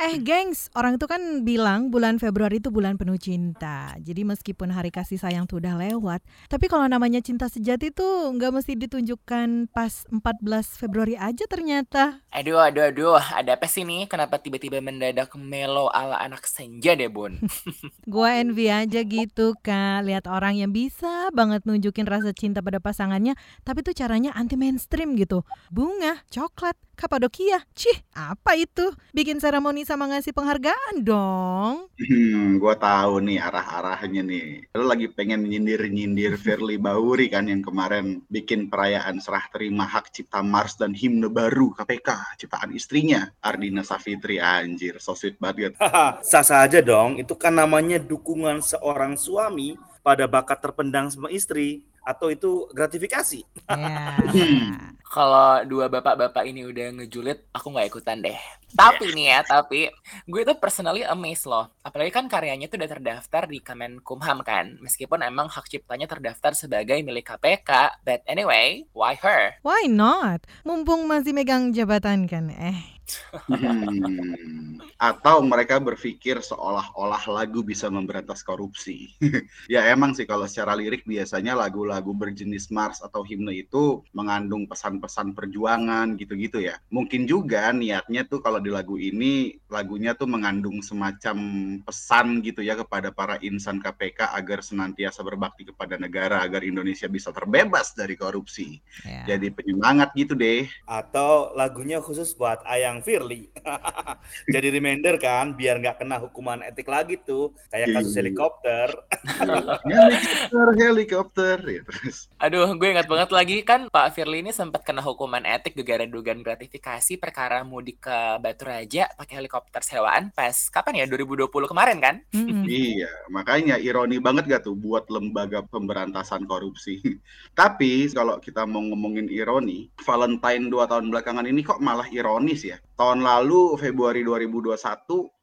Eh, gengs, orang itu kan bilang bulan Februari itu bulan penuh cinta. Jadi meskipun hari kasih sayang tuh udah lewat, tapi kalau namanya cinta sejati tuh nggak mesti ditunjukkan pas 14 Februari aja ternyata. Aduh, aduh, aduh, ada apa sih nih? Kenapa tiba-tiba mendadak melo ala anak senja deh, Bun? Gua envy aja gitu, Kak. Lihat orang yang bisa banget nunjukin rasa cinta pada pasangannya, tapi tuh caranya anti mainstream gitu. Bunga, coklat, Kapadokia. Cih, apa itu? Bikin seremoni sama ngasih penghargaan dong. Hmm, gua tahu nih arah-arahnya nih. Lu lagi pengen nyindir-nyindir Firly Bauri kan yang kemarin bikin perayaan serah terima hak cipta Mars dan himne baru KPK ciptaan istrinya Ardina Safitri anjir so sweet banget. Sah-sah aja dong, itu kan namanya dukungan seorang suami pada bakat terpendang sama istri atau itu gratifikasi. Ya. Kalau dua bapak-bapak ini udah ngejulit, aku nggak ikutan deh. Tapi nih ya, tapi gue tuh personally amazed loh. Apalagi kan karyanya tuh udah terdaftar di Kemenkumham kan. Meskipun emang hak ciptanya terdaftar sebagai milik KPK. But anyway, why her? Why not? Mumpung masih megang jabatan kan. Eh, Hmm, atau mereka berpikir seolah-olah lagu bisa memberantas korupsi. ya emang sih kalau secara lirik biasanya lagu-lagu berjenis Mars atau himne itu mengandung pesan-pesan perjuangan gitu-gitu ya. Mungkin juga niatnya tuh kalau di lagu ini lagunya tuh mengandung semacam pesan gitu ya kepada para insan KPK agar senantiasa berbakti kepada negara agar Indonesia bisa terbebas dari korupsi. ya. Jadi penyemangat gitu deh. Atau lagunya khusus buat Ayang Firly. Jadi reminder kan, biar nggak kena hukuman etik lagi tuh. Kayak kasus Iya. helikopter. helikopter, helikopter. Ya, terus. Aduh, gue ingat banget lagi kan Pak Firly ini sempat kena hukuman etik gegara dugaan gratifikasi perkara mudik ke Batu Raja pakai helikopter sewaan pas kapan ya 2020 kemarin kan? Mm-mm. Iya, makanya ironi banget gak tuh buat lembaga pemberantasan korupsi. Tapi kalau kita mau ngomongin ironi, Valentine dua tahun belakangan ini kok malah ironis ya. Tahun lalu Februari 2021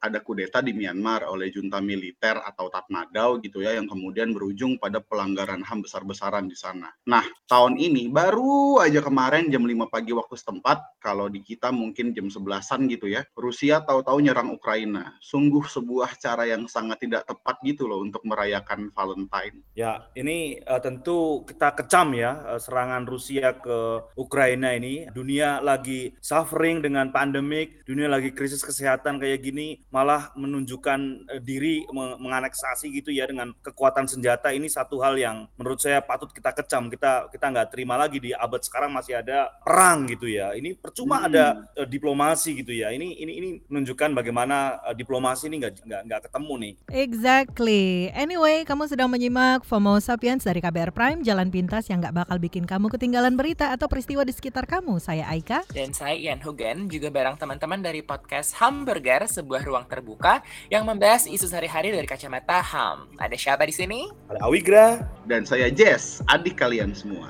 ada kudeta di Myanmar oleh junta militer atau Tatmadaw gitu ya yang kemudian berujung pada pelanggaran HAM besar-besaran di sana. Nah, tahun ini baru aja kemarin jam 5 pagi waktu setempat, kalau di kita mungkin jam 11-an gitu ya, Rusia tahu-tahu nyerang Ukraina. Sungguh sebuah cara yang sangat tidak tepat gitu loh untuk merayakan Valentine. Ya, ini eh, tentu kita kecam ya eh, serangan Rusia ke Ukraina ini. Dunia lagi suffering dengan pandemik, dunia lagi krisis kesehatan kayak gini, malah menunjukkan eh, diri meng- menganeksasi gitu ya dengan kekuatan senjata ini satu hal yang menurut saya patut kita kecam. Kita kita nggak terima lagi di abad sekarang masih ada perang gitu ya. Ini percuma Hmm. ada eh, diplomasi gitu ya. Ini ini ini menunjukkan bagaimana eh, diplomasi ini nggak nggak nggak ketemu nih. Exactly. Anyway, kamu sedang menyimak FOMO Sapiens dari KBR Prime, jalan pintas yang nggak bakal bikin kamu ketinggalan berita atau peristiwa di sekitar kamu. Saya Aika. Dan saya Ian Hugen juga bareng teman-teman dari podcast Hamburger, sebuah ruang terbuka yang membahas isu sehari-hari dari kacamata HAM. Ada siapa di sini? Ada Awigra, Dan saya Jess, adik kalian semua.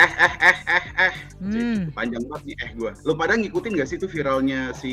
Eh, eh, eh, eh, eh. Hmm. Panjang banget nih eh gue. Lu pada ngikutin gak sih tuh viralnya si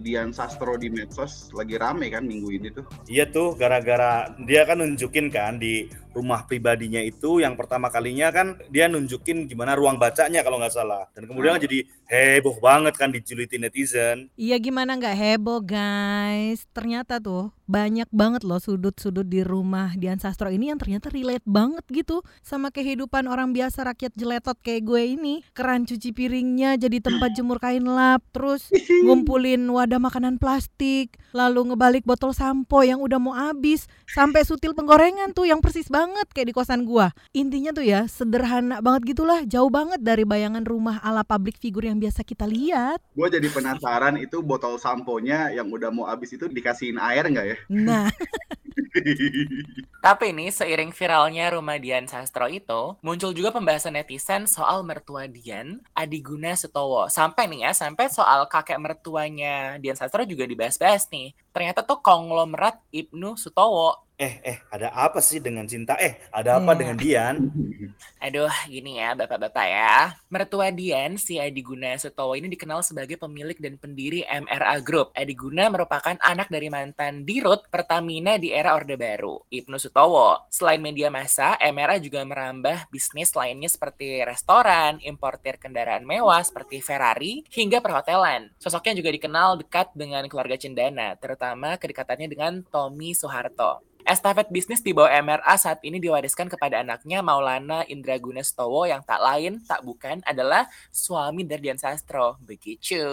Dian Sastro di medsos? Lagi rame kan minggu ini tuh. Iya tuh, gara-gara dia kan nunjukin kan di rumah pribadinya itu yang pertama kalinya kan dia nunjukin gimana ruang bacanya kalau nggak salah. Dan kemudian Hmm. jadi heboh banget kan dijulitin netizen. Iya gimana nggak heboh guys. Ternyata tuh banyak banget loh sudut-sudut di rumah Dian Sastro ini yang ternyata relate banget gitu sama kehidupan orang biasa rakyat jeletot kayak gue ini. Keran cuci piringnya jadi tempat jemur kain lap, terus ngumpulin wadah makanan plastik, lalu ngebalik botol sampo yang udah mau habis, sampai sutil penggorengan tuh yang persis banget kayak di kosan gua. Intinya tuh ya sederhana banget gitulah, jauh banget dari bayangan rumah ala public figure yang biasa kita lihat. Gue jadi penasaran itu botol samponya yang udah mau habis itu dikasihin air nggak ya? Nah, Tapi nih, seiring viralnya rumah Dian Sastro itu, muncul juga pembahasan netizen soal mertua Dian, Adiguna Sutowo. Sampai nih ya, sampai soal kakek mertuanya Dian Sastro juga dibahas-bahas nih. Ternyata tuh konglomerat Ibnu Sutowo Eh, eh, ada apa sih dengan cinta? Eh, ada apa Iya. dengan Dian? Aduh, gini ya bapak-bapak ya. Mertua Dian, si Adi Guna Sutowo ini dikenal sebagai pemilik dan pendiri MRA Group. Adi Guna merupakan anak dari mantan Dirut Pertamina di era Orde Baru, Ibnu Sutowo. Selain media massa, MRA juga merambah bisnis lainnya seperti restoran, importir kendaraan mewah seperti Ferrari, hingga perhotelan. Sosoknya juga dikenal dekat dengan keluarga Cendana, terutama kedekatannya dengan Tommy Soeharto. Estafet bisnis di bawah MRA saat ini diwariskan kepada anaknya Maulana Indra Gunastowo yang tak lain, tak bukan adalah suami dari Dian Sastro. Begitu.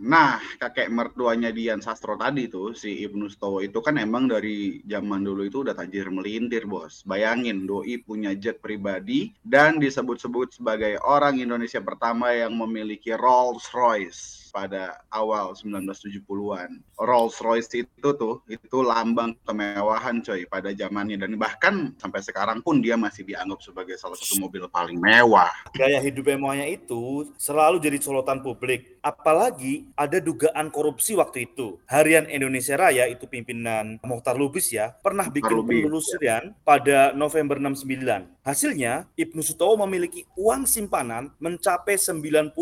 Nah, kakek mertuanya Dian Sastro tadi tuh, si Ibnu Stowo itu kan emang dari zaman dulu itu udah tajir melintir, bos. Bayangin, Doi punya jet pribadi dan disebut-sebut sebagai orang Indonesia pertama yang memiliki Rolls Royce pada awal 1970-an. Rolls Royce itu tuh, itu lambang kemewahan coy pada zamannya. Dan bahkan sampai sekarang pun dia masih dianggap sebagai salah satu mobil paling mewah. Gaya hidup mewahnya itu selalu jadi sorotan publik. Apalagi ada dugaan korupsi waktu itu. Harian Indonesia Raya itu pimpinan Mokhtar Lubis ya, pernah bikin Lubis, penelusuran pada November 69. Hasilnya, Ibnu Sutowo memiliki uang simpanan mencapai 90,48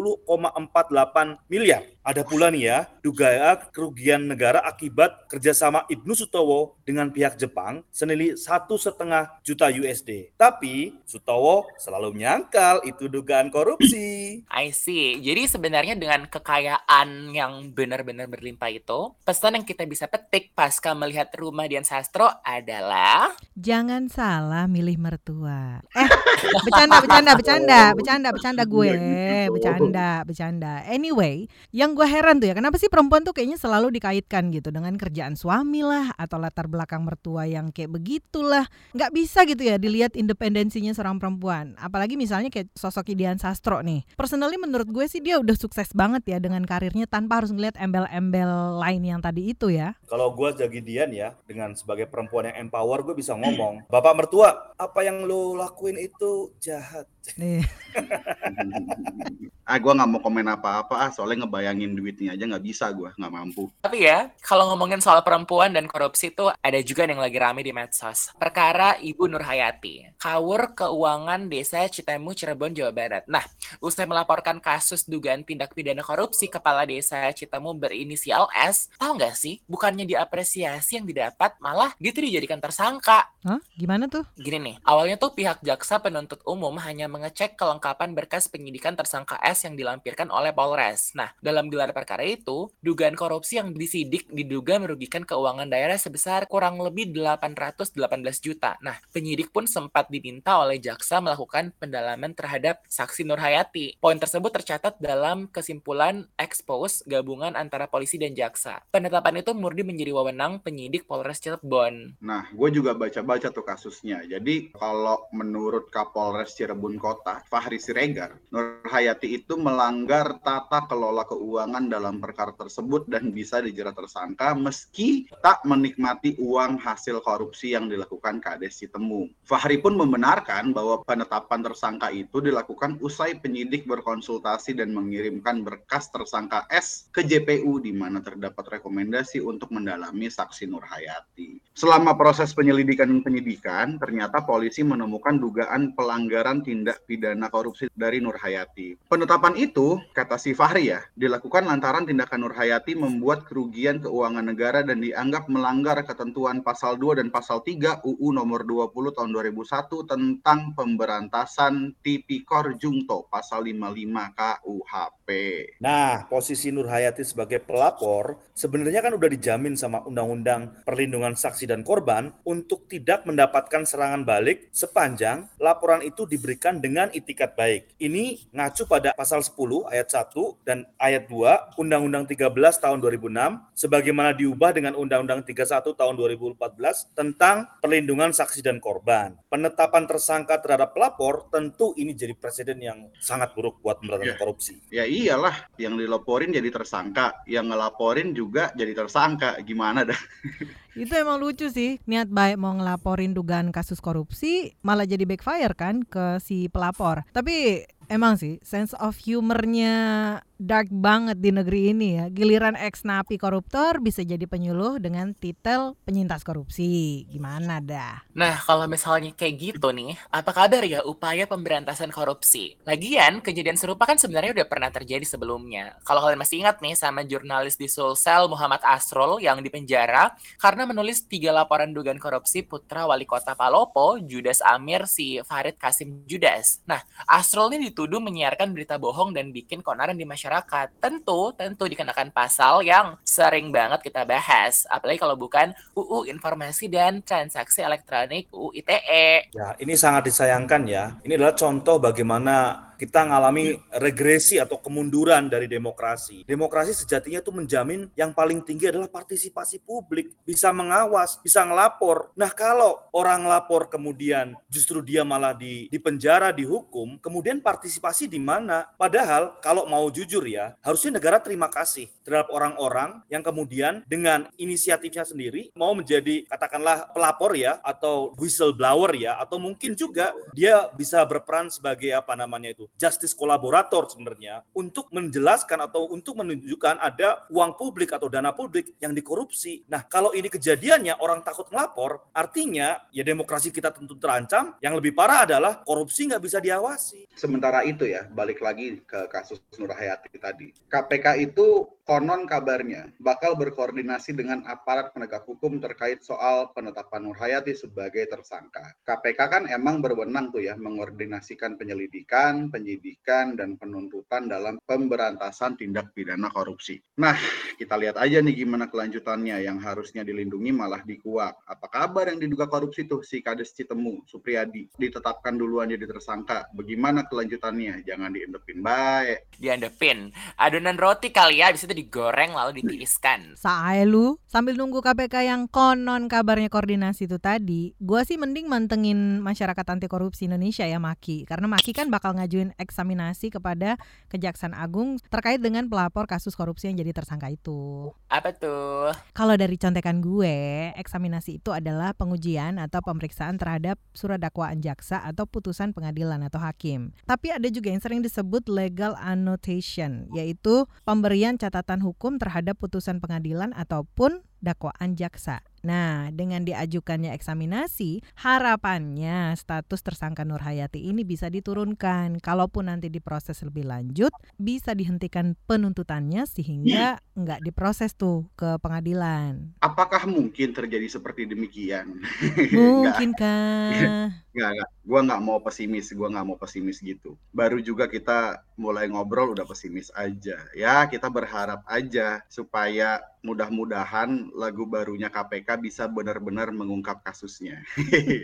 miliar. Yeah. Ada pula nih ya, dugaan kerugian negara akibat kerjasama Ibnu Sutowo dengan pihak Jepang senilai satu setengah juta USD. Tapi Sutowo selalu menyangkal itu dugaan korupsi. I see. Jadi sebenarnya dengan kekayaan yang benar-benar berlimpah itu, pesan yang kita bisa petik pasca melihat rumah Dian Sastro adalah Jangan salah milih mertua. Eh, bercanda, bercanda, bercanda, bercanda, bercanda gue, gitu. bercanda, bercanda. Anyway, yang gue heran tuh ya, kenapa sih perempuan tuh kayaknya selalu dikaitkan gitu dengan kerjaan suami lah atau latar belakang mertua yang kayak begitulah. Nggak bisa gitu ya dilihat independensinya seorang perempuan. Apalagi misalnya kayak sosok Dian Sastro nih. Personally menurut gue sih dia udah sukses banget ya dengan karirnya tanpa harus ngeliat embel-embel lain yang tadi itu ya. Kalau gue jadi Dian ya, dengan sebagai perempuan yang empower, gue bisa ngomong, Bapak mertua, apa yang lo lakuin itu jahat. Nih. ah, gue nggak mau komen apa-apa, ah, soalnya ngebayangin duitnya aja nggak bisa gue, nggak mampu. Tapi ya, kalau ngomongin soal perempuan dan korupsi itu ada juga yang lagi rame di medsos. Perkara Ibu Nur Hayati, kawur keuangan desa Citemu, Cirebon, Jawa Barat. Nah, usai melaporkan kasus dugaan tindak pidana korupsi kepala desa Citemu berinisial S, tahu nggak sih, bukannya diapresiasi yang didapat, malah dia tuh dijadikan tersangka. Hah? Gimana tuh? Gini nih, awalnya tuh pihak jaksa penuntut umum hanya mengecek kelengkapan berkas penyidikan tersangka S yang dilampirkan oleh Polres. Nah, dalam gelar perkara itu, dugaan korupsi yang disidik diduga merugikan keuangan daerah sebesar kurang lebih 818 juta. Nah, penyidik pun sempat diminta oleh jaksa melakukan pendalaman terhadap saksi Nur Hayati. Poin tersebut tercatat dalam kesimpulan expose gabungan antara polisi dan jaksa. Penetapan itu murni menjadi wewenang penyidik Polres Cirebon. Nah, gue juga baca-baca tuh kasusnya. Jadi, kalau menurut Kapolres Cirebon Kota, Fahri Siregar, Nur Hayati itu melanggar tata kelola keuangan dalam perkara tersebut dan bisa dijerat tersangka meski tak menikmati uang hasil korupsi yang dilakukan Kades Citemu. Fahri pun membenarkan bahwa penetapan tersangka itu dilakukan usai penyidik berkonsultasi dan mengirimkan berkas tersangka S ke JPU di mana terdapat rekomendasi untuk mendalami saksi Nur Hayati. Selama proses penyelidikan penyidikan, ternyata polisi menemukan dugaan pelanggaran tindak pidana korupsi dari Nur Hayati. Penetapan itu, kata si Fahri ya, dilakukan lantaran tindakan Nur Hayati membuat kerugian keuangan negara dan dianggap melanggar ketentuan pasal 2 dan pasal 3 UU nomor 20 tahun 2001 tentang pemberantasan tipikor jungto pasal 55 KUHP. Nah, posisi Nur Hayati sebagai pelapor sebenarnya kan udah dijamin sama Undang-Undang Perlindungan Saksi dan Korban untuk tidak mendapatkan serangan balik sepanjang laporan itu diberikan dengan itikat baik. Ini ngacu pada pasal 10 ayat 1 dan ayat 2 Undang-Undang 13 tahun 2006 sebagaimana diubah dengan Undang-Undang 31 tahun 2014 tentang perlindungan saksi dan korban. Penetapan tersangka terhadap pelapor tentu ini jadi presiden yang sangat buruk buat pemberantasan Iya. korupsi. Ya iyalah, yang dilaporin jadi tersangka, yang ngelaporin juga jadi tersangka. Gimana dah? Itu emang lucu sih, niat baik mau ngelaporin dugaan kasus korupsi malah jadi backfire kan ke si pelapor. Tapi emang sih sense of humornya dark banget di negeri ini ya. Giliran ex napi koruptor bisa jadi penyuluh dengan titel penyintas korupsi. Gimana dah? Nah, kalau misalnya kayak gitu nih, apa kabar ya upaya pemberantasan korupsi? Lagian, kejadian serupa kan sebenarnya udah pernah terjadi sebelumnya. Kalau kalian masih ingat nih sama jurnalis di Sulsel Muhammad Asrul yang dipenjara karena menulis tiga laporan dugaan korupsi putra wali kota Palopo, Judas Amir, si Farid Kasim Judas. Nah, Asrul ini dituduh menyiarkan berita bohong dan bikin konaran di masyarakat. Tentu, tentu dikenakan pasal yang sering banget kita bahas. Apalagi kalau bukan UU Informasi dan Transaksi Elektronik UU ITE. Ya, ini sangat disayangkan ya. Ini adalah contoh bagaimana kita ngalami regresi atau kemunduran dari demokrasi. Demokrasi sejatinya itu menjamin yang paling tinggi adalah partisipasi publik, bisa mengawas, bisa ngelapor. Nah, kalau orang lapor kemudian justru dia malah di, di penjara, dihukum, kemudian partisipasi di mana? Padahal kalau mau jujur ya, harusnya negara terima kasih terhadap orang-orang yang kemudian dengan inisiatifnya sendiri mau menjadi katakanlah pelapor ya atau whistleblower ya atau mungkin juga dia bisa berperan sebagai apa namanya itu justice kolaborator sebenarnya untuk menjelaskan atau untuk menunjukkan ada uang publik atau dana publik yang dikorupsi. Nah, kalau ini kejadiannya orang takut melapor, artinya ya demokrasi kita tentu terancam. Yang lebih parah adalah korupsi nggak bisa diawasi. Sementara itu ya, balik lagi ke kasus Nur Hayati tadi. KPK itu konon kabarnya bakal berkoordinasi dengan aparat penegak hukum terkait soal penetapan Nur Hayati sebagai tersangka. KPK kan emang berwenang tuh ya mengordinasikan penyelidikan, penyidikan, dan penuntutan dalam pemberantasan tindak pidana korupsi. Nah, kita lihat aja nih gimana kelanjutannya yang harusnya dilindungi malah dikuak. Apa kabar yang diduga korupsi tuh si Kades Citemu, Supriyadi, ditetapkan duluan jadi tersangka. Bagaimana kelanjutannya? Jangan diendepin baik. Diendepin. Adonan roti kali ya, habis itu digoreng lalu ditiriskan. Sae lu, sambil nunggu KPK yang konon kabarnya koordinasi itu tadi, gua sih mending mantengin masyarakat anti korupsi Indonesia ya Maki. Karena Maki kan bakal ngajuin eksaminasi kepada Kejaksaan Agung terkait dengan pelapor kasus korupsi yang jadi tersangka itu. Apa tuh? Kalau dari contekan gue, eksaminasi itu adalah pengujian atau pemeriksaan terhadap surat dakwaan jaksa atau putusan pengadilan atau hakim. Tapi ada juga yang sering disebut legal annotation, yaitu pemberian catatan hukum terhadap putusan pengadilan ataupun dakwaan jaksa. Nah, dengan diajukannya eksaminasi, harapannya status tersangka Nur Hayati ini bisa diturunkan. Kalaupun nanti diproses lebih lanjut, bisa dihentikan penuntutannya sehingga nggak diproses tuh ke pengadilan. Apakah mungkin terjadi seperti demikian? Mungkinkah? Nggak, nggak. Gua nggak mau pesimis, gua nggak mau pesimis gitu. Baru juga kita mulai ngobrol udah pesimis aja. Ya, kita berharap aja supaya mudah-mudahan lagu barunya KPK bisa benar-benar mengungkap kasusnya.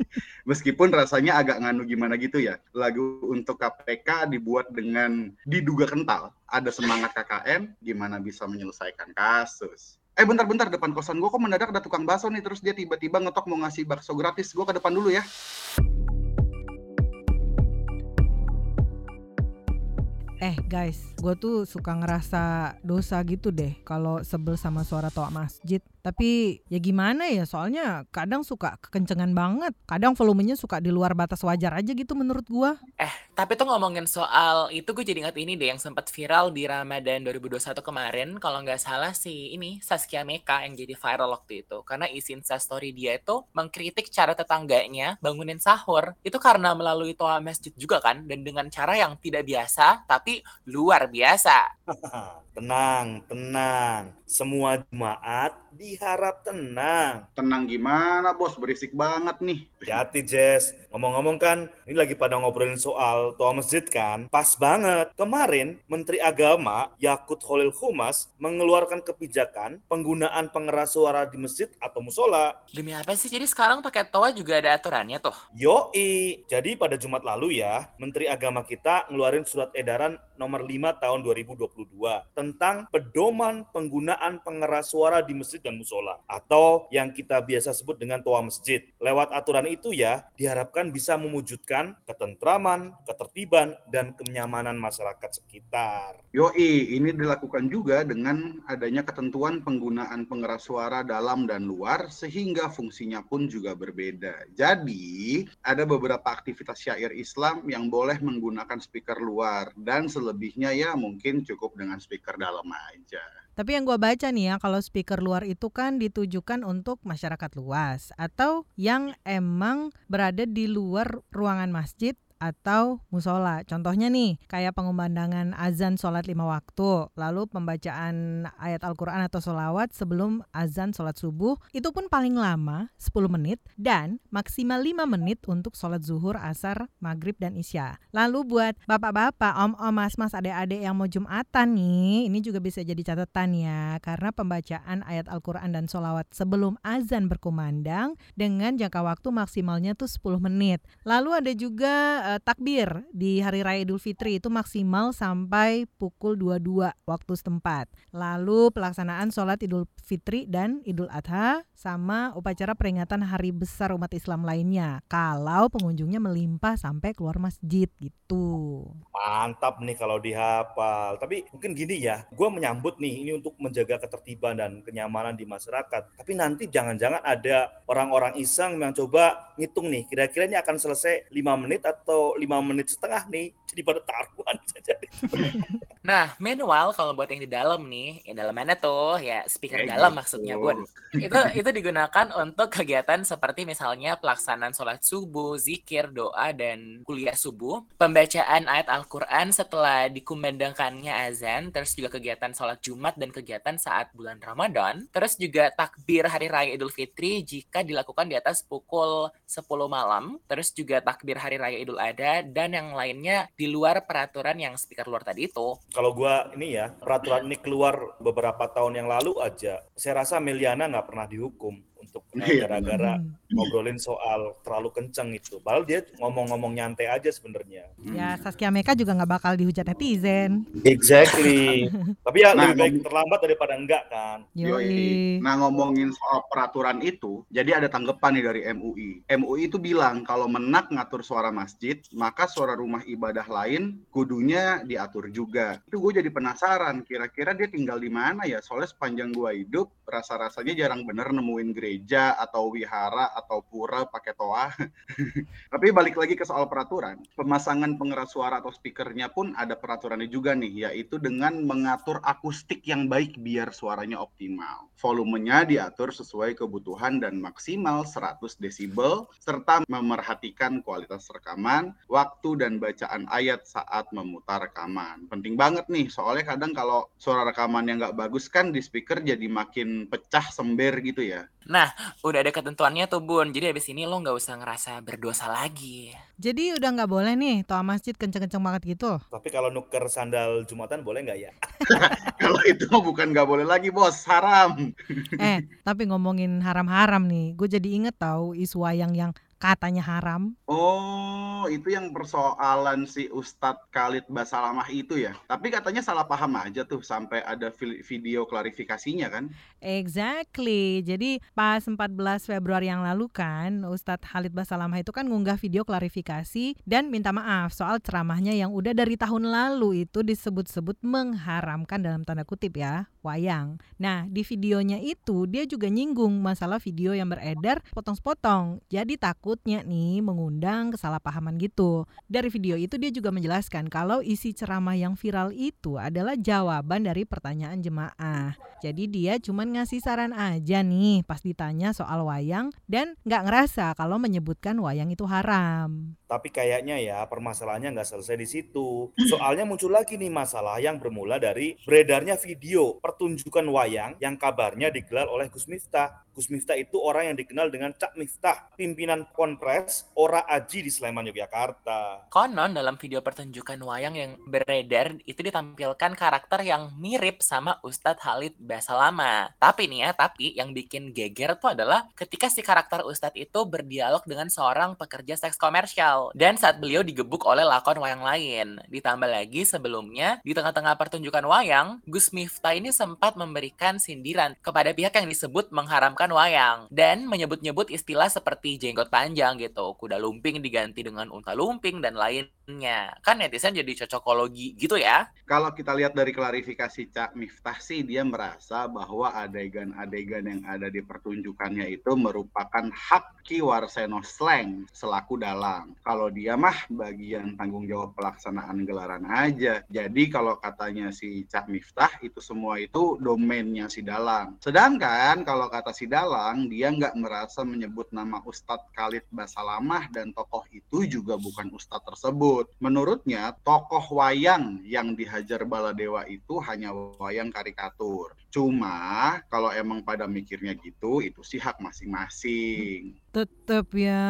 Meskipun rasanya agak nganu gimana gitu ya. Lagu untuk KPK dibuat dengan diduga kental. Ada semangat KKN, gimana bisa menyelesaikan kasus. Eh bentar-bentar depan kosan gue kok mendadak ada tukang bakso nih terus dia tiba-tiba ngetok mau ngasih bakso gratis. Gue ke depan dulu ya. Eh guys, gue tuh suka ngerasa dosa gitu deh kalau sebel sama suara toa masjid. Tapi ya gimana ya, soalnya kadang suka kekencengan banget. Kadang volumenya suka di luar batas wajar aja gitu menurut gua. Eh, tapi tuh ngomongin soal itu gue jadi ingat ini deh yang sempat viral di Ramadan 2021 kemarin. Kalau nggak salah sih ini Saskia Meka yang jadi viral waktu itu. Karena isi story dia itu mengkritik cara tetangganya bangunin sahur. Itu karena melalui toa masjid juga kan. Dan dengan cara yang tidak biasa, tapi luar biasa. tenang, tenang. Semua jemaat diharap tenang. Tenang gimana bos, berisik banget nih. Hati Jess, ngomong-ngomong kan, ini lagi pada ngobrolin soal toa masjid kan, pas banget. Kemarin Menteri Agama Yakut Holil Humas mengeluarkan kebijakan penggunaan pengeras suara di masjid atau musola. Demi apa sih? Jadi sekarang pakai toa juga ada aturannya tuh? Yoi, jadi pada Jumat lalu ya, Menteri Agama kita ngeluarin surat edaran nomor 5 tahun 2022 tentang pedoman penggunaan pengeras suara di masjid dan musola atau yang kita biasa sebut dengan toa masjid. Lewat aturan itu ya diharapkan bisa mewujudkan ketentraman, ketertiban dan kenyamanan masyarakat sekitar. Yoi, ini dilakukan juga dengan adanya ketentuan penggunaan pengeras suara dalam dan luar sehingga fungsinya pun juga berbeda. Jadi, ada beberapa aktivitas syair Islam yang boleh menggunakan speaker luar dan selebihnya ya mungkin cukup dengan speaker dalam aja. Tapi yang gue baca nih ya, kalau speaker luar itu kan ditujukan untuk masyarakat luas atau yang emang berada di luar ruangan masjid atau musola. Contohnya nih, kayak pengumandangan azan sholat lima waktu, lalu pembacaan ayat Al-Quran atau sholawat sebelum azan sholat subuh, itu pun paling lama 10 menit dan maksimal 5 menit untuk sholat zuhur, asar, maghrib, dan isya. Lalu buat bapak-bapak, om-om, mas-mas, adik-adik yang mau jumatan nih, ini juga bisa jadi catatan ya, karena pembacaan ayat Al-Quran dan sholawat sebelum azan berkumandang dengan jangka waktu maksimalnya tuh 10 menit. Lalu ada juga uh, takbir di hari raya Idul Fitri itu maksimal sampai pukul 22 waktu setempat. Lalu pelaksanaan sholat Idul Fitri dan Idul Adha sama upacara peringatan hari besar umat Islam lainnya. Kalau pengunjungnya melimpah sampai keluar masjid gitu. Mantap nih kalau dihafal. Tapi mungkin gini ya, gue menyambut nih ini untuk menjaga ketertiban dan kenyamanan di masyarakat. Tapi nanti jangan-jangan ada orang-orang iseng yang coba ngitung nih, kira-kira ini akan selesai 5 menit atau lima menit setengah nih. Jadi pada taruhan saja. Nah, meanwhile kalau buat yang di dalam nih, yang dalam mana tuh ya speaker Kayak dalam gitu. maksudnya Bun. Itu itu digunakan untuk kegiatan seperti misalnya pelaksanaan sholat subuh, zikir, doa dan kuliah subuh, pembacaan ayat Al-Qur'an setelah dikumandangkannya azan, terus juga kegiatan sholat Jumat dan kegiatan saat bulan Ramadan, terus juga takbir hari raya Idul Fitri jika dilakukan di atas pukul 10 malam, terus juga takbir hari raya Idul Adha dan yang lainnya di luar peraturan yang speaker luar tadi itu. Kalau gua ini ya, peraturan ini keluar beberapa tahun yang lalu aja. Saya rasa Meliana nggak pernah dihukum untuk Iya. gara-gara Hmm. ngobrolin soal terlalu kenceng itu. Padahal dia ngomong-ngomong nyantai aja sebenarnya. Ya Saskia Meka juga nggak bakal dihujat netizen. Exactly. Tapi ya Nah, lebih baik terlambat daripada enggak kan. Yoi. Nah ngomongin soal peraturan itu, jadi ada tanggapan nih dari MUI. MUI itu bilang kalau menak ngatur suara masjid, maka suara rumah ibadah lain kudunya diatur juga. Itu gue jadi penasaran, kira-kira dia tinggal di mana ya? Soalnya sepanjang gue hidup, rasa-rasanya jarang bener nemuin gereja atau wihara atau pura pakai toa. Tapi balik lagi ke soal peraturan, pemasangan pengeras suara atau speakernya pun ada peraturannya juga nih, yaitu dengan mengatur akustik yang baik biar suaranya optimal. Volumenya diatur sesuai kebutuhan dan maksimal 100 desibel, serta memerhatikan kualitas rekaman, waktu dan bacaan ayat saat memutar rekaman. Penting banget nih, soalnya kadang kalau suara rekaman yang nggak bagus kan di speaker jadi makin pecah sember gitu ya. Nah, udah ada ketentuannya tuh Bun. Jadi habis ini lo nggak usah ngerasa berdosa lagi. Jadi udah nggak boleh nih toa masjid kenceng-kenceng banget gitu. Tapi kalau nuker sandal Jumatan boleh nggak ya? Kalau itu bukan nggak boleh lagi bos, haram. Eh, tapi ngomongin haram-haram nih, gue jadi inget tahu isu wayang yang katanya haram. Oh, itu yang persoalan si Ustadz Khalid Basalamah itu ya. Tapi katanya salah paham aja tuh sampai ada vi- video klarifikasinya kan. Exactly. Jadi pas 14 Februari yang lalu kan, Ustadz Khalid Basalamah itu kan ngunggah video klarifikasi dan minta maaf soal ceramahnya yang udah dari tahun lalu itu disebut-sebut mengharamkan dalam tanda kutip ya, wayang. Nah, di videonya itu dia juga nyinggung masalah video yang beredar potong-sepotong. Jadi takutnya nih mengundang kesalahpahaman gitu. Dari video itu dia juga menjelaskan kalau isi ceramah yang viral itu adalah jawaban dari pertanyaan jemaah. Jadi dia cuman ngasih saran aja nih pas ditanya soal wayang dan nggak ngerasa kalau menyebutkan wayang itu haram. Tapi kayaknya ya permasalahannya nggak selesai di situ. Soalnya muncul lagi nih masalah yang bermula dari beredarnya video pertunjukan wayang yang kabarnya digelar oleh Gus Miftah. Gus Miftah itu orang yang dikenal dengan Cak Miftah, pimpinan Konpres Ora Aji di Sleman, Yogyakarta. Konon dalam video pertunjukan wayang yang beredar itu ditampilkan karakter yang mirip sama Ustadz Khalid Basalama. Tapi nih ya, tapi yang bikin geger tuh adalah ketika si karakter Ustadz itu berdialog dengan seorang pekerja seks komersial. Dan saat beliau digebuk oleh lakon wayang lain. Ditambah lagi sebelumnya, di tengah-tengah pertunjukan wayang, Gus Miftah ini sempat memberikan sindiran kepada pihak yang disebut mengharamkan wayang. Dan menyebut-nyebut istilah seperti jenggot panjang gitu, kuda lumping diganti dengan unta lumping, dan lainnya. Kan netizen jadi cocokologi gitu ya. Kalau kita lihat dari klarifikasi Cak Miftah sih, dia merasa bahwa adegan-adegan yang ada di pertunjukannya itu merupakan hak Ki Warseno Slang selaku dalang. Kalau dia mah bagian tanggung jawab pelaksanaan gelaran aja. Jadi kalau katanya si Cak Miftah itu semua itu domainnya si dalang. Sedangkan kalau kata si dalang dia nggak merasa menyebut nama Ustadz Khalid Basalamah dan tokoh itu juga bukan Ustadz tersebut. Menurutnya tokoh wayang yang dihajar Baladewa itu hanya wayang karikatur. Cuma kalau emang pada mikirnya gitu itu sih hak masing-masing. Tetep ya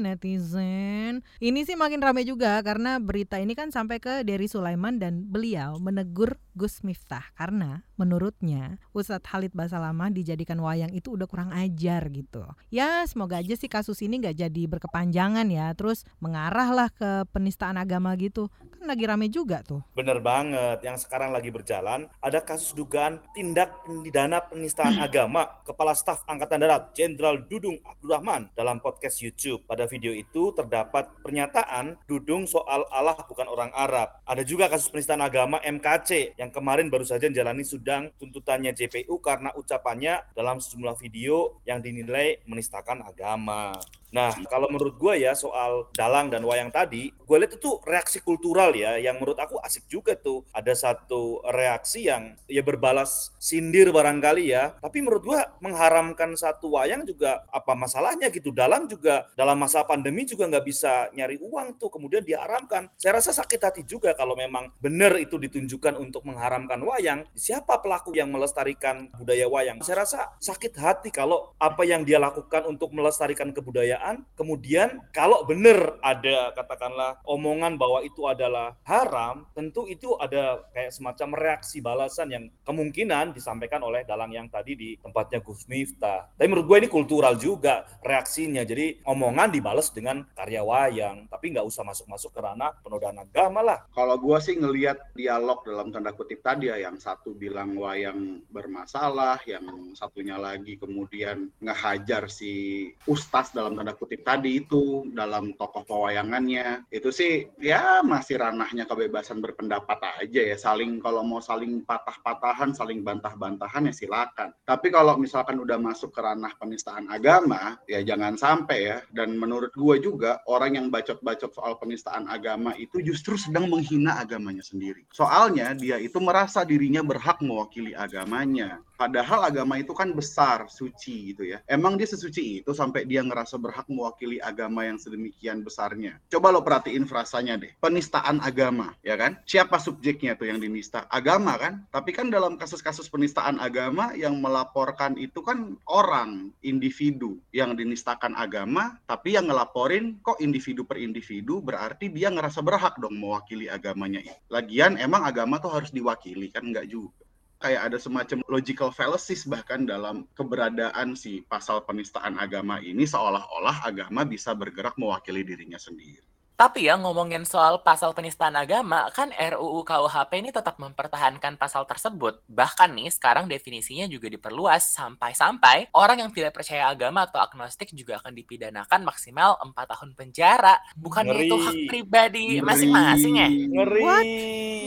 netizen. Ini sih makin ramai juga karena berita ini kan sampai ke Dery Sulaiman dan beliau menegur Gus Miftah karena menurutnya Ustadz Khalid Basalamah dijadikan wayang itu udah kurang ajar gitu. Ya semoga aja sih kasus ini nggak jadi berkepanjangan ya terus mengarah lah ke penistaan agama gitu. Kan lagi rame juga tuh. Bener banget, yang sekarang lagi berjalan ada kasus dugaan tindak pidana penistaan agama Kepala Staf Angkatan Darat Jenderal Dudung Abdurrahman dalam podcast YouTube. Pada video itu terdapat pernyataan Dudung soal Allah bukan orang Arab. Ada juga kasus penistaan agama MKC yang kemarin baru saja menjalani sidang tuntutannya JPU karena ucapannya dalam sejumlah video yang dinilai menistakan agama. Nah, kalau menurut gue ya soal dalang dan wayang tadi, gue lihat itu reaksi kultural ya, yang menurut aku asik juga tuh. Ada satu reaksi yang ya berbalas sindir barangkali ya, tapi menurut gue mengharamkan satu wayang juga apa masalahnya gitu. Dalang juga dalam masa pandemi juga nggak bisa nyari uang tuh, kemudian diharamkan. Saya rasa sakit hati juga kalau memang benar itu ditunjukkan untuk mengharamkan wayang. Siapa pelaku yang melestarikan budaya wayang? Saya rasa sakit hati kalau apa yang dia lakukan untuk melestarikan kebudayaan kemudian kalau benar ada katakanlah omongan bahwa itu adalah haram, tentu itu ada kayak semacam reaksi balasan yang kemungkinan disampaikan oleh dalang yang tadi di tempatnya Gus Miftah. Tapi menurut gue ini kultural juga reaksinya. Jadi omongan dibalas dengan karya wayang, tapi nggak usah masuk-masuk ke ranah penodaan agama lah. Kalau gue sih ngelihat dialog dalam tanda kutip tadi ya, yang satu bilang wayang bermasalah, yang satunya lagi kemudian ngehajar si ustaz dalam tanda kutip tadi itu dalam tokoh pewayangannya. Itu sih ya masih ranahnya kebebasan berpendapat aja ya. Saling kalau mau saling patah-patahan saling bantah-bantahan ya silakan. Tapi kalau misalkan udah masuk ke ranah penistaan agama ya jangan sampai ya. Dan menurut gue juga orang yang bacot-bacot soal penistaan agama itu justru sedang menghina agamanya sendiri. Soalnya dia itu merasa dirinya berhak mewakili agamanya. Padahal agama itu kan besar suci gitu ya. Emang dia sesuci itu sampai dia ngerasa berhak mewakili agama yang sedemikian besarnya. Coba lo perhatiin frasanya deh. Penistaan agama, ya kan? Siapa subjeknya tuh yang dinista? Agama kan? Tapi kan dalam kasus-kasus penistaan agama yang melaporkan itu kan orang, individu yang dinistakan agama, tapi yang ngelaporin kok individu per individu berarti dia ngerasa berhak dong mewakili agamanya. Lagian emang agama tuh harus diwakili kan? Enggak juga kayak ada semacam logical fallacies bahkan dalam keberadaan si pasal penistaan agama ini seolah-olah agama bisa bergerak mewakili dirinya sendiri. Tapi ya ngomongin soal pasal penistaan agama, kan RUU KUHP ini tetap mempertahankan pasal tersebut. Bahkan nih sekarang definisinya juga diperluas sampai-sampai orang yang tidak percaya agama atau agnostik juga akan dipidanakan maksimal 4 tahun penjara. Bukan itu hak pribadi masing-masing ya? Ngeri. What?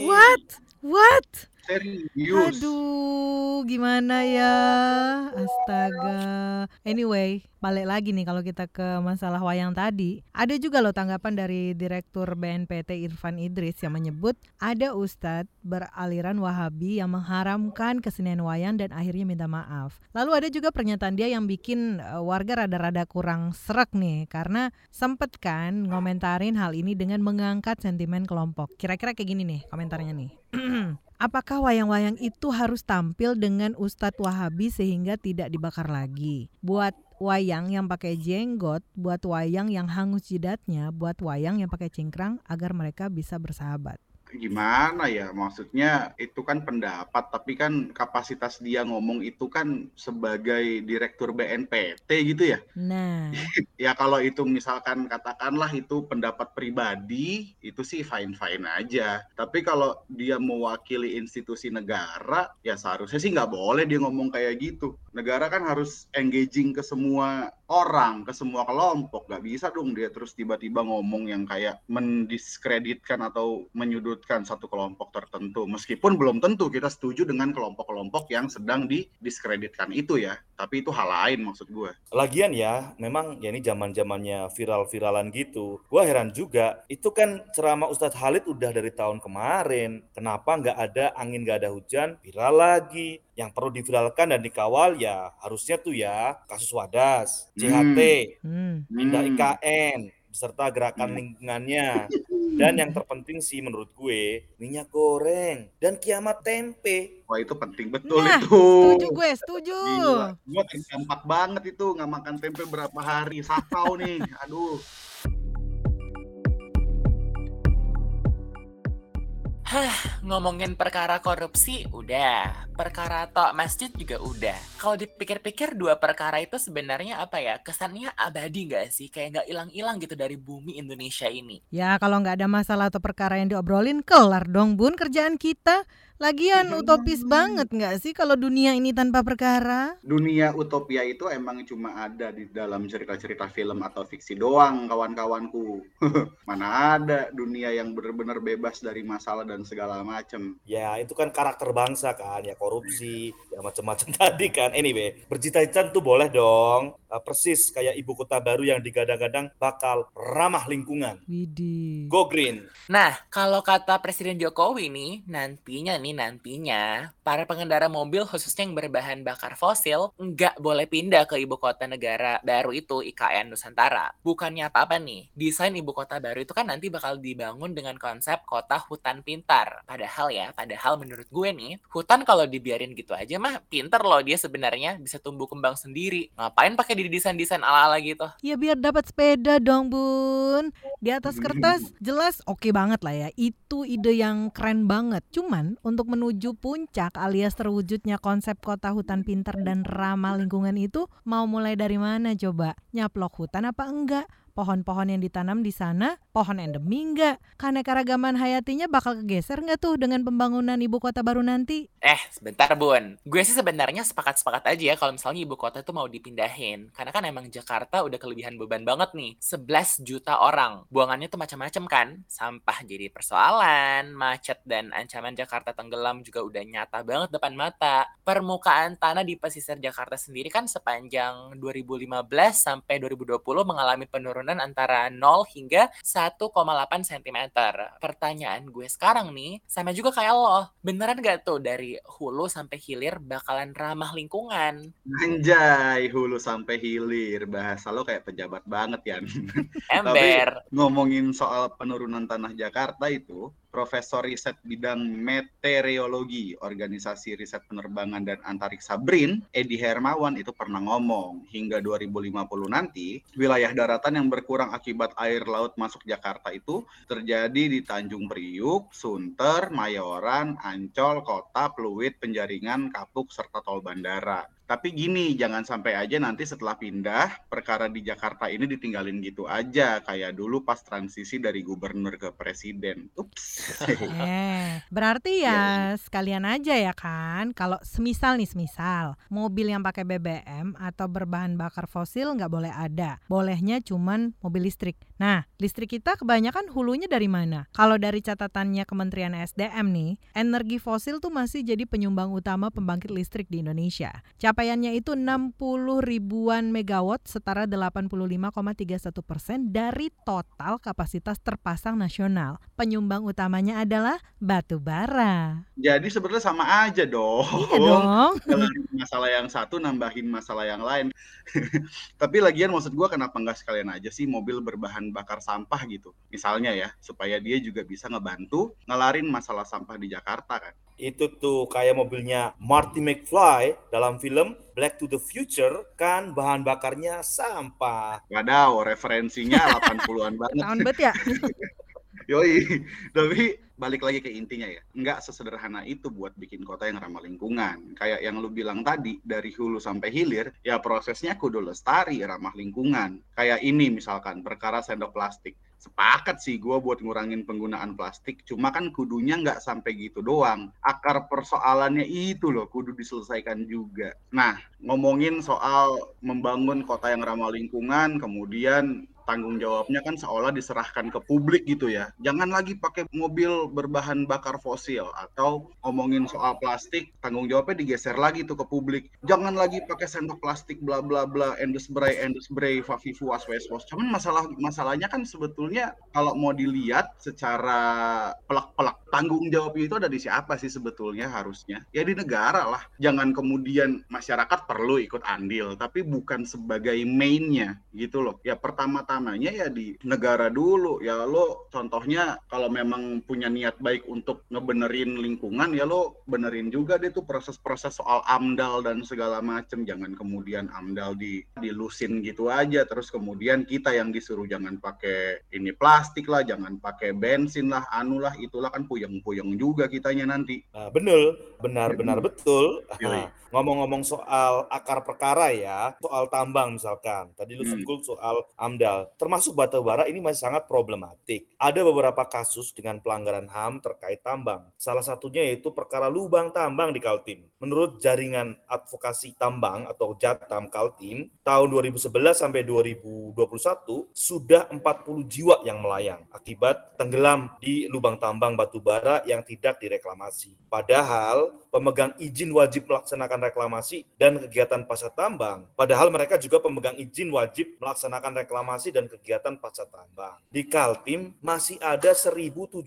What? What? Serius. Aduh, gimana ya? Astaga. Anyway, balik lagi nih kalau kita ke masalah wayang tadi. Ada juga loh tanggapan dari Direktur BNPT Irfan Idris yang menyebut ada ustadz beraliran Wahabi yang mengharamkan kesenian wayang dan akhirnya minta maaf. Lalu ada juga pernyataan dia yang bikin uh, warga rada-rada kurang serak nih karena sempet kan ngomentarin hal ini dengan mengangkat sentimen kelompok. Kira-kira kayak gini nih komentarnya nih. Apakah wayang-wayang itu harus tampil dengan Ustadz Wahabi sehingga tidak dibakar lagi? Buat wayang yang pakai jenggot, buat wayang yang hangus jidatnya, buat wayang yang pakai cingkrang agar mereka bisa bersahabat. Gimana ya? Maksudnya itu kan pendapat tapi kan kapasitas dia ngomong itu kan sebagai direktur BNPT gitu ya? Nah, ya kalau itu misalkan katakanlah itu pendapat pribadi itu sih fine fine aja. Tapi kalau dia mewakili institusi negara ya seharusnya sih nggak boleh dia ngomong kayak gitu. Negara kan harus engaging ke semua orang ke semua kelompok. Nggak bisa dong dia terus tiba-tiba ngomong yang kayak mendiskreditkan atau menyudutkan satu kelompok tertentu meskipun belum tentu kita setuju dengan kelompok-kelompok yang sedang didiskreditkan itu ya tapi itu hal lain maksud gue Lagian ya, memang ya ini zaman zamannya viral-viralan gitu. Gua heran juga, itu kan ceramah Ustadz Halid udah dari tahun kemarin. Kenapa nggak ada angin nggak ada hujan, viral lagi. Yang perlu diviralkan dan dikawal ya harusnya tuh ya kasus Wadas, CHT, hmm. pindah Hmm. IKN, beserta gerakan Hmm. lingkungannya. Dan yang terpenting sih menurut gue, minyak goreng dan kiamat tempe. wah itu penting betul Nah, itu setuju gue, setuju. Gila, gue terdampak banget itu nggak makan tempe berapa hari, sakau nih, aduh. Ngomongin perkara korupsi udah, perkara tok masjid juga udah. Kalau dipikir-pikir dua perkara itu sebenarnya apa ya? Kesannya abadi nggak sih? Kayak nggak hilang-hilang gitu dari bumi Indonesia ini. Ya kalau nggak ada masalah atau perkara yang diobrolin, kelar dong bun kerjaan kita. Lagian utopis banget nggak sih kalau dunia ini tanpa perkara? Dunia utopia itu emang cuma ada di dalam cerita-cerita film atau fiksi doang, kawan-kawanku. Mana ada dunia yang benar-benar bebas dari masalah dan segala macem. Ya itu kan karakter bangsa kan, ya korupsi, ya macam-macam tadi kan. Anyway, bercita-cita tuh boleh dong. Uh, persis kayak ibu kota baru yang digadang-gadang bakal ramah lingkungan. Widih. Go green. Nah, kalau kata Presiden Jokowi nih, nantinya nih nantinya para pengendara mobil khususnya yang berbahan bakar fosil nggak boleh pindah ke ibu kota negara baru itu IKN Nusantara. Bukannya apa-apa nih, desain ibu kota baru itu kan nanti bakal dibangun dengan konsep kota hutan pintar. Padahal ya, padahal menurut gue nih, hutan kalau dibiarin gitu aja mah pinter loh dia sebenarnya bisa tumbuh kembang sendiri. Ngapain pakai didesain-desain ala-ala gitu? Ya biar dapat sepeda dong bun. Di atas kertas jelas oke banget lah ya. Itu ide yang keren banget. Cuman untuk menuju puncak alias terwujudnya konsep kota hutan pintar dan ramah lingkungan itu mau mulai dari mana coba? Nyaplok hutan apa enggak? Pohon-pohon yang ditanam di sana, pohon endemi enggak? Keanekaragaman hayatinya bakal kegeser nggak tuh dengan pembangunan ibu kota baru nanti? Eh, sebentar Bun. Gue sih sebenarnya sepakat-sepakat aja ya kalau misalnya ibu kota itu mau dipindahin. Karena kan emang Jakarta udah kelebihan beban banget nih. 11 juta orang. Buangannya tuh macam-macam kan. Sampah jadi persoalan, macet dan ancaman Jakarta tenggelam juga udah nyata banget depan mata. Permukaan tanah di pesisir Jakarta sendiri kan sepanjang 2015 sampai 2020 mengalami penurunan antara 0 hingga 1,8 cm. Pertanyaan gue sekarang nih, sama juga kayak lo. Beneran gak tuh dari hulu sampai hilir bakalan ramah lingkungan? Anjay, hulu sampai hilir. Bahasa lo kayak pejabat banget ya. Ember. Ngomongin soal penurunan tanah Jakarta itu, Profesor Riset Bidang Meteorologi Organisasi Riset Penerbangan dan Antariksa BRIN, Edi Hermawan itu pernah ngomong, hingga 2050 nanti, wilayah daratan yang berkurang akibat air laut masuk Jakarta itu terjadi di Tanjung Priuk, Sunter, Mayoran, Ancol, Kota, Pluit, Penjaringan, Kapuk, serta Tol Bandara. Tapi gini, jangan sampai aja nanti setelah pindah, perkara di Jakarta ini ditinggalin gitu aja, kayak dulu pas transisi dari gubernur ke presiden. Ups. Eh, berarti ya sekalian aja ya kan. Kalau semisal nih, semisal mobil yang pakai BBM atau berbahan bakar fosil nggak boleh ada. Bolehnya cuman mobil listrik. Nah, listrik kita kebanyakan hulunya dari mana? Kalau dari catatannya Kementerian SDM nih, energi fosil tuh masih jadi penyumbang utama pembangkit listrik di Indonesia. Capaiannya itu 60 ribuan megawatt setara 85,31 persen dari total kapasitas terpasang nasional. Penyumbang utamanya adalah batu bara. Jadi sebenarnya sama aja dong. Iya dong. Masalah yang satu nambahin masalah yang lain. Tapi lagian maksud gua kenapa nggak sekalian aja sih mobil berbahan bakar sampah gitu. Misalnya ya, supaya dia juga bisa ngebantu ngelarin masalah sampah di Jakarta kan. Itu tuh kayak mobilnya Marty McFly dalam film Black to the Future kan bahan bakarnya sampah. Wadaw, referensinya 80-an banget. Tahun bet ya. Yoi, tapi balik lagi ke intinya ya, nggak sesederhana itu buat bikin kota yang ramah lingkungan. Kayak yang lu bilang tadi, dari hulu sampai hilir, ya prosesnya kudu lestari, ramah lingkungan. Kayak ini misalkan, perkara sendok plastik. Sepakat sih gue buat ngurangin penggunaan plastik, cuma kan kudunya nggak sampai gitu doang. Akar persoalannya itu loh, kudu diselesaikan juga. Nah, ngomongin soal membangun kota yang ramah lingkungan, kemudian tanggung jawabnya kan seolah diserahkan ke publik gitu ya. Jangan lagi pakai mobil berbahan bakar fosil atau ngomongin soal plastik, tanggung jawabnya digeser lagi tuh ke publik. Jangan lagi pakai sendok plastik bla bla bla endes bray endes bray fafifu asweswos. Cuman masalah masalahnya kan sebetulnya kalau mau dilihat secara pelak-pelak tanggung jawab itu ada di siapa sih sebetulnya harusnya? Ya di negara lah. Jangan kemudian masyarakat perlu ikut andil, tapi bukan sebagai mainnya gitu loh. Ya pertama-tama utamanya ya di negara dulu. Ya lo contohnya kalau memang punya niat baik untuk ngebenerin lingkungan ya lo benerin juga deh tuh proses-proses soal amdal dan segala macem. Jangan kemudian amdal di dilusin gitu aja. Terus kemudian kita yang disuruh jangan pakai ini plastik lah jangan pakai bensin lah anu lah itulah kan puyeng-puyeng juga kitanya nanti. Nah, bener. Benar benar betul ngomong-ngomong soal akar perkara ya soal tambang misalkan tadi lu hmm. soal amdal termasuk batu bara ini masih sangat problematik. Ada beberapa kasus dengan pelanggaran HAM terkait tambang. Salah satunya yaitu perkara lubang tambang di Kaltim. Menurut jaringan advokasi tambang atau Jatam Kaltim, tahun 2011 sampai 2021 sudah 40 jiwa yang melayang akibat tenggelam di lubang tambang batu bara yang tidak direklamasi. Padahal pemegang izin wajib melaksanakan reklamasi dan kegiatan pasca tambang. Padahal mereka juga pemegang izin wajib melaksanakan reklamasi dan kegiatan pasca tambang. Di Kaltim masih ada 1.735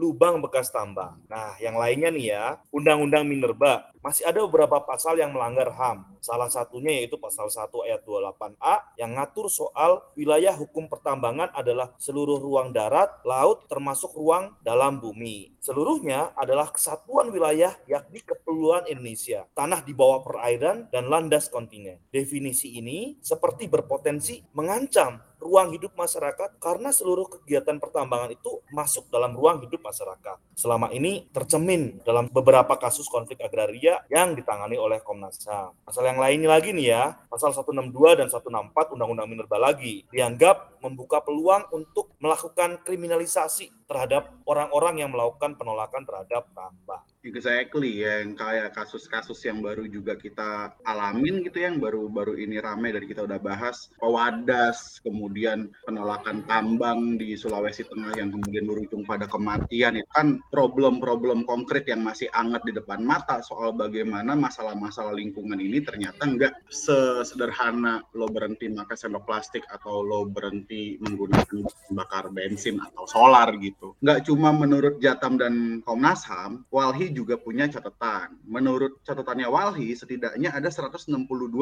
lubang bekas tambang. Nah, yang lainnya nih ya, Undang-Undang Minerba masih ada beberapa pasal yang melanggar HAM. Salah satunya yaitu pasal 1 ayat 28A yang ngatur soal wilayah hukum pertambangan adalah seluruh ruang darat, laut, termasuk ruang dalam bumi. Seluruhnya adalah kesatuan wilayah yakni kepulauan Indonesia, tanah di bawah perairan dan landas kontinen. Definisi ini seperti berpotensi mengancam ruang hidup masyarakat karena seluruh kegiatan pertambangan itu masuk dalam ruang hidup masyarakat. Selama ini tercemin dalam beberapa kasus konflik agraria yang ditangani oleh Komnas HAM. Pasal yang lainnya lagi nih ya, pasal 162 dan 164 Undang-Undang Minerba lagi dianggap membuka peluang untuk melakukan kriminalisasi terhadap orang-orang yang melakukan penolakan terhadap tambang. Exactly, yang kayak kasus-kasus yang baru juga kita alamin gitu yang baru-baru ini ramai dari kita udah bahas pewadas, kemudian penolakan tambang di Sulawesi Tengah yang kemudian berujung pada kematian itu kan problem-problem konkret yang masih hangat di depan mata soal bagaimana masalah-masalah lingkungan ini ternyata nggak sesederhana lo berhenti makan sendok plastik atau lo berhenti menggunakan bakar bensin atau solar gitu. Nggak cuma menurut Jatam dan Komnas HAM, Walhi juga punya catatan. Menurut catatannya Walhi, setidaknya ada 162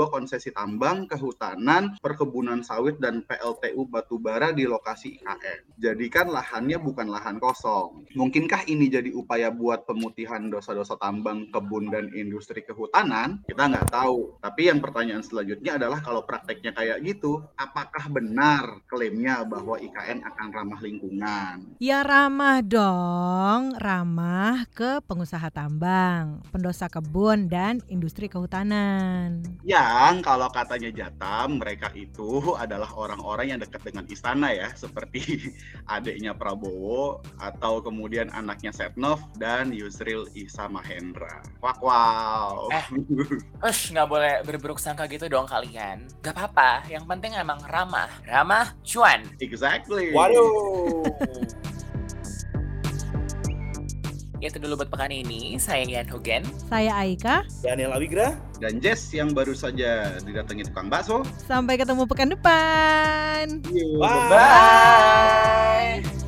konsesi tambang, kehutanan, perkebunan sawit, dan PLTU batubara di lokasi IKN. Jadi kan lahannya bukan lahan kosong. Mungkinkah ini jadi upaya buat pemutihan dosa-dosa tambang, kebun, dan industri kehutanan? Kita nggak tahu. Tapi yang pertanyaan selanjutnya adalah kalau prakteknya kayak gitu, apakah benar klaimnya bahwa IKN akan ramah lingkungan? Ya ramah dong, ramah ke pengusaha usaha tambang, pendosa kebun, dan industri kehutanan. Yang kalau katanya Jatam, mereka itu adalah orang-orang yang dekat dengan istana ya, seperti adiknya Prabowo atau kemudian anaknya Setnov dan Yusril Isa Mahendra. Wak wow. Eh, ush, nggak boleh berburuk sangka gitu dong kalian. Gak apa-apa, yang penting emang ramah. Ramah, cuan. Exactly. Waduh. Itu dulu buat pekan ini. Saya Ian Hogan. Saya Aika. Daniel Awigra. Dan Jess yang baru saja didatangi tukang bakso. Sampai ketemu pekan depan. Bye. Bye. Bye.